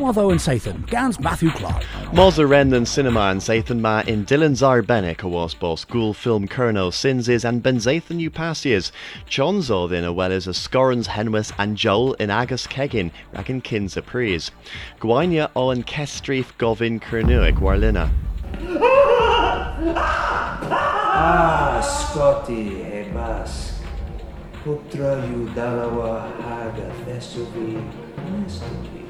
Watho and Sathan, Gans Matthew Clark. Moza Ren and Cinema and Sathan Ma in Dylan Zarbenik was boss school film Kerno Sinses and Ben Zathan Upasias. Chonzo then a well as a Scorans Henwis and Joel in Agus Kegin, Rakin Kins a Pries. Gwainia Owen Kestrif Govin Kernuik Warlina. Ah, Scotty, Hebas. Putra Dalawa Haga Thesovi Nestovi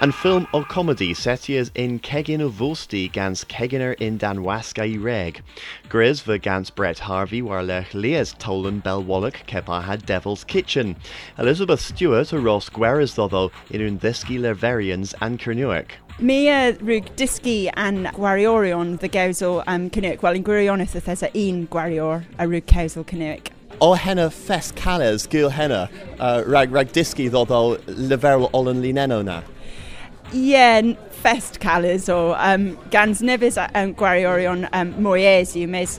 Ban And film o comedy setias in Kegin of Vosti gans Keginer in Danwaska i Reg. Gris the gans Brett Harvey war lech Leas Tolan Bell Wallach kepa had Devil's Kitchen. Elizabeth Stewart a Ross Gueras though in Undhiski Lerverians and Kernuic. Mia rwg disgi an gwariorion the gawsol um, Cynwyc. Wel, yn gwirioneth y thesa un gwarior a rug cawsol Cynwyc. O henna fest cales gil henna uh, rag rag disgi though leverel olan lineno na. Ie, fest calus o um, gans nefys um, gwariorion um, moies yw mes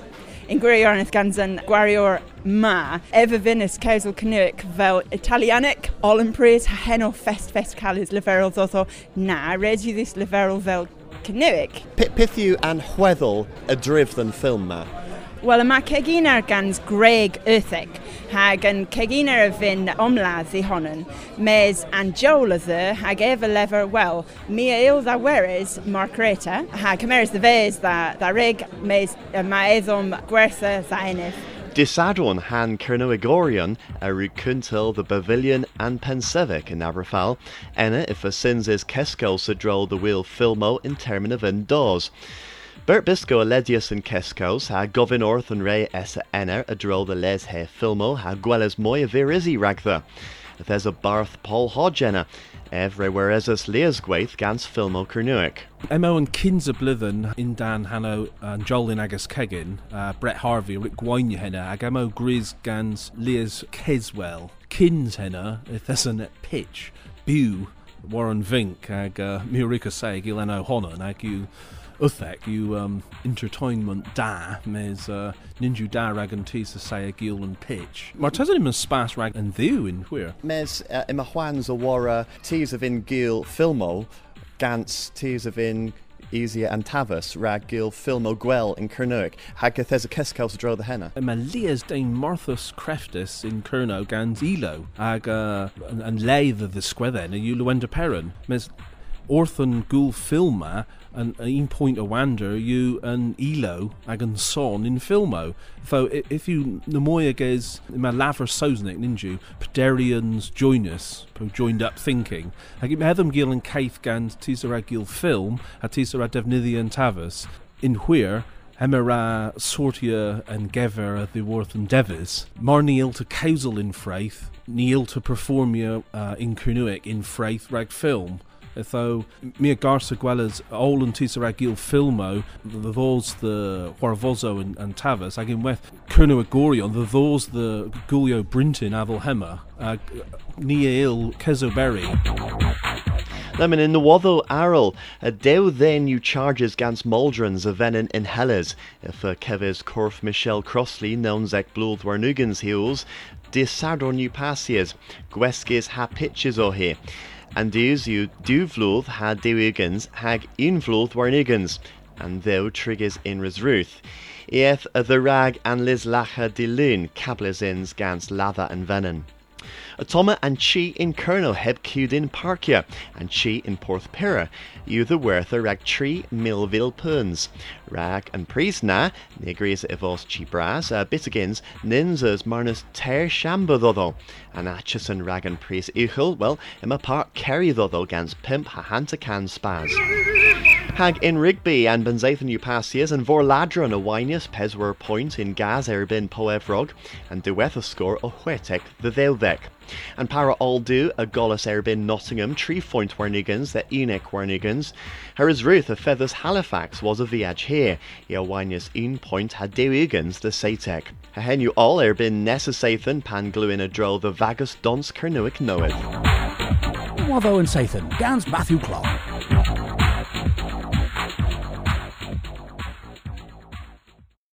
yn gwirionedd gans yn gwarior ma efo fynys cawsol cynnig fel Italianic olyn heno hen o fest fest calus leferol ddoth o na red yw ddys leferol fel cynnig. P peth yw anhweddol y drif yn ffilm ma? Wel, yma ceginar gans Greg Earthig, hag yn ceginar y fyn omladd i mes an Joel ydw, hag efo lefer, wel, mi a il dda weres Margareta, hag cymerys dda fes dda, dda rig, mes yma eddom gwertha dda enif. Han Cernoegorion a recuntil the Pavilion and Pensevic in Aberfal, enna if a sins is Keskel drol the wheel filmo in termin of indoors. Bert Bisco a ledius Keskos, ha govin orth and rei essa ener a drol the les he filmo, ha gwelles moy a virisi ragtha. There's a barth Paul Hodgena, everywhere as us leas gwaith gans filmo Cernuic. Emo and Kinza Blithen in Dan Hanno and Joel in Agus Kegin, uh, Brett Harvey, Rick Gwanya henna, ag emo Grizz gans Leas Keswell, Kins henna, if there's a pitch, Bew, Warren Vink, ag uh, Miurika Seg, Ileno Honan, ag you Uthek, you um, entertainment da, mes uh, ninju da rag and tisa say a gil and pitch. Mar tazan im spas rag and ddiw in where? Mes uh, ima Juan's a wara teas of in gil filmo, gans teas of in Easier and Tavus rag gil filmo gwell in there's a keskel to draw the henna. Yma Lias Dane Marthus Creftus in Kerno gans ilo, ag uh, and leidd the sgwedden, a yw Lwenda Peron. Mes orthon gul filma an un point o wander you an ilo ag an son in filmo. So if you namoya ges ma laver sosnik ninju pederians join us joined up thinking. Ag im hedam gil and caith gan tisara gil film a tisara defnyddion tavas in where Emera sortia and gever the worth and devis. Mar neil to causal in fraith, neil to perform uh, in Kernuic in fraith rag film. Tho mi garsa gwelas all an tis a gil filmo the those the Warvozo and, and Tavas ag in weth Kerno Agorion the those the Gulio Brintin Avel Hema ag ni il Kezoberry. Lemon in the Watho Arrel, a dew then you charges gans Maldrons a venin in Helles, if uh, a Kevis Corf Michelle Crossley known zek blúd war nugans heels, dis sardor new passiers, gweskis ha pitches o here you do vloth ha dewigans hag invloth warnigans, and thou triggers in Ruth. Eeth the rag and lis lacha de lun, cablesins gans lather and venom. Atoma and chi in Kerno heb cudin parkia, and chi in Porth Pera, you the worth a rag tree Millville puns. Rag and priest na, negris evos chi bras, uh, bitigins, ninzas marnus ter shamba thodo, and achus and rag and priest uchel, well, in a part carry thodo gans pimp hahanta can spaz. Hag in Rigby and Benzathan Upasias and Vor Ladron a Winius Peswer Point in Gaz Erbin Poevrog and Duetha score a Huetek the Veldek. And para Aldu a Golas Erbin Nottingham Tree Point Warnigans that Enoch Warnigans. Harris Ruth a Feathers Halifax was a viage here. Ia Winius in Point had Dewigans the Satek. A you all Erbin Nessasathan Pan Gluin a Droll the Vagus Dons Kernuic Noeth. Watho and Sathan, Gans Matthew Clark.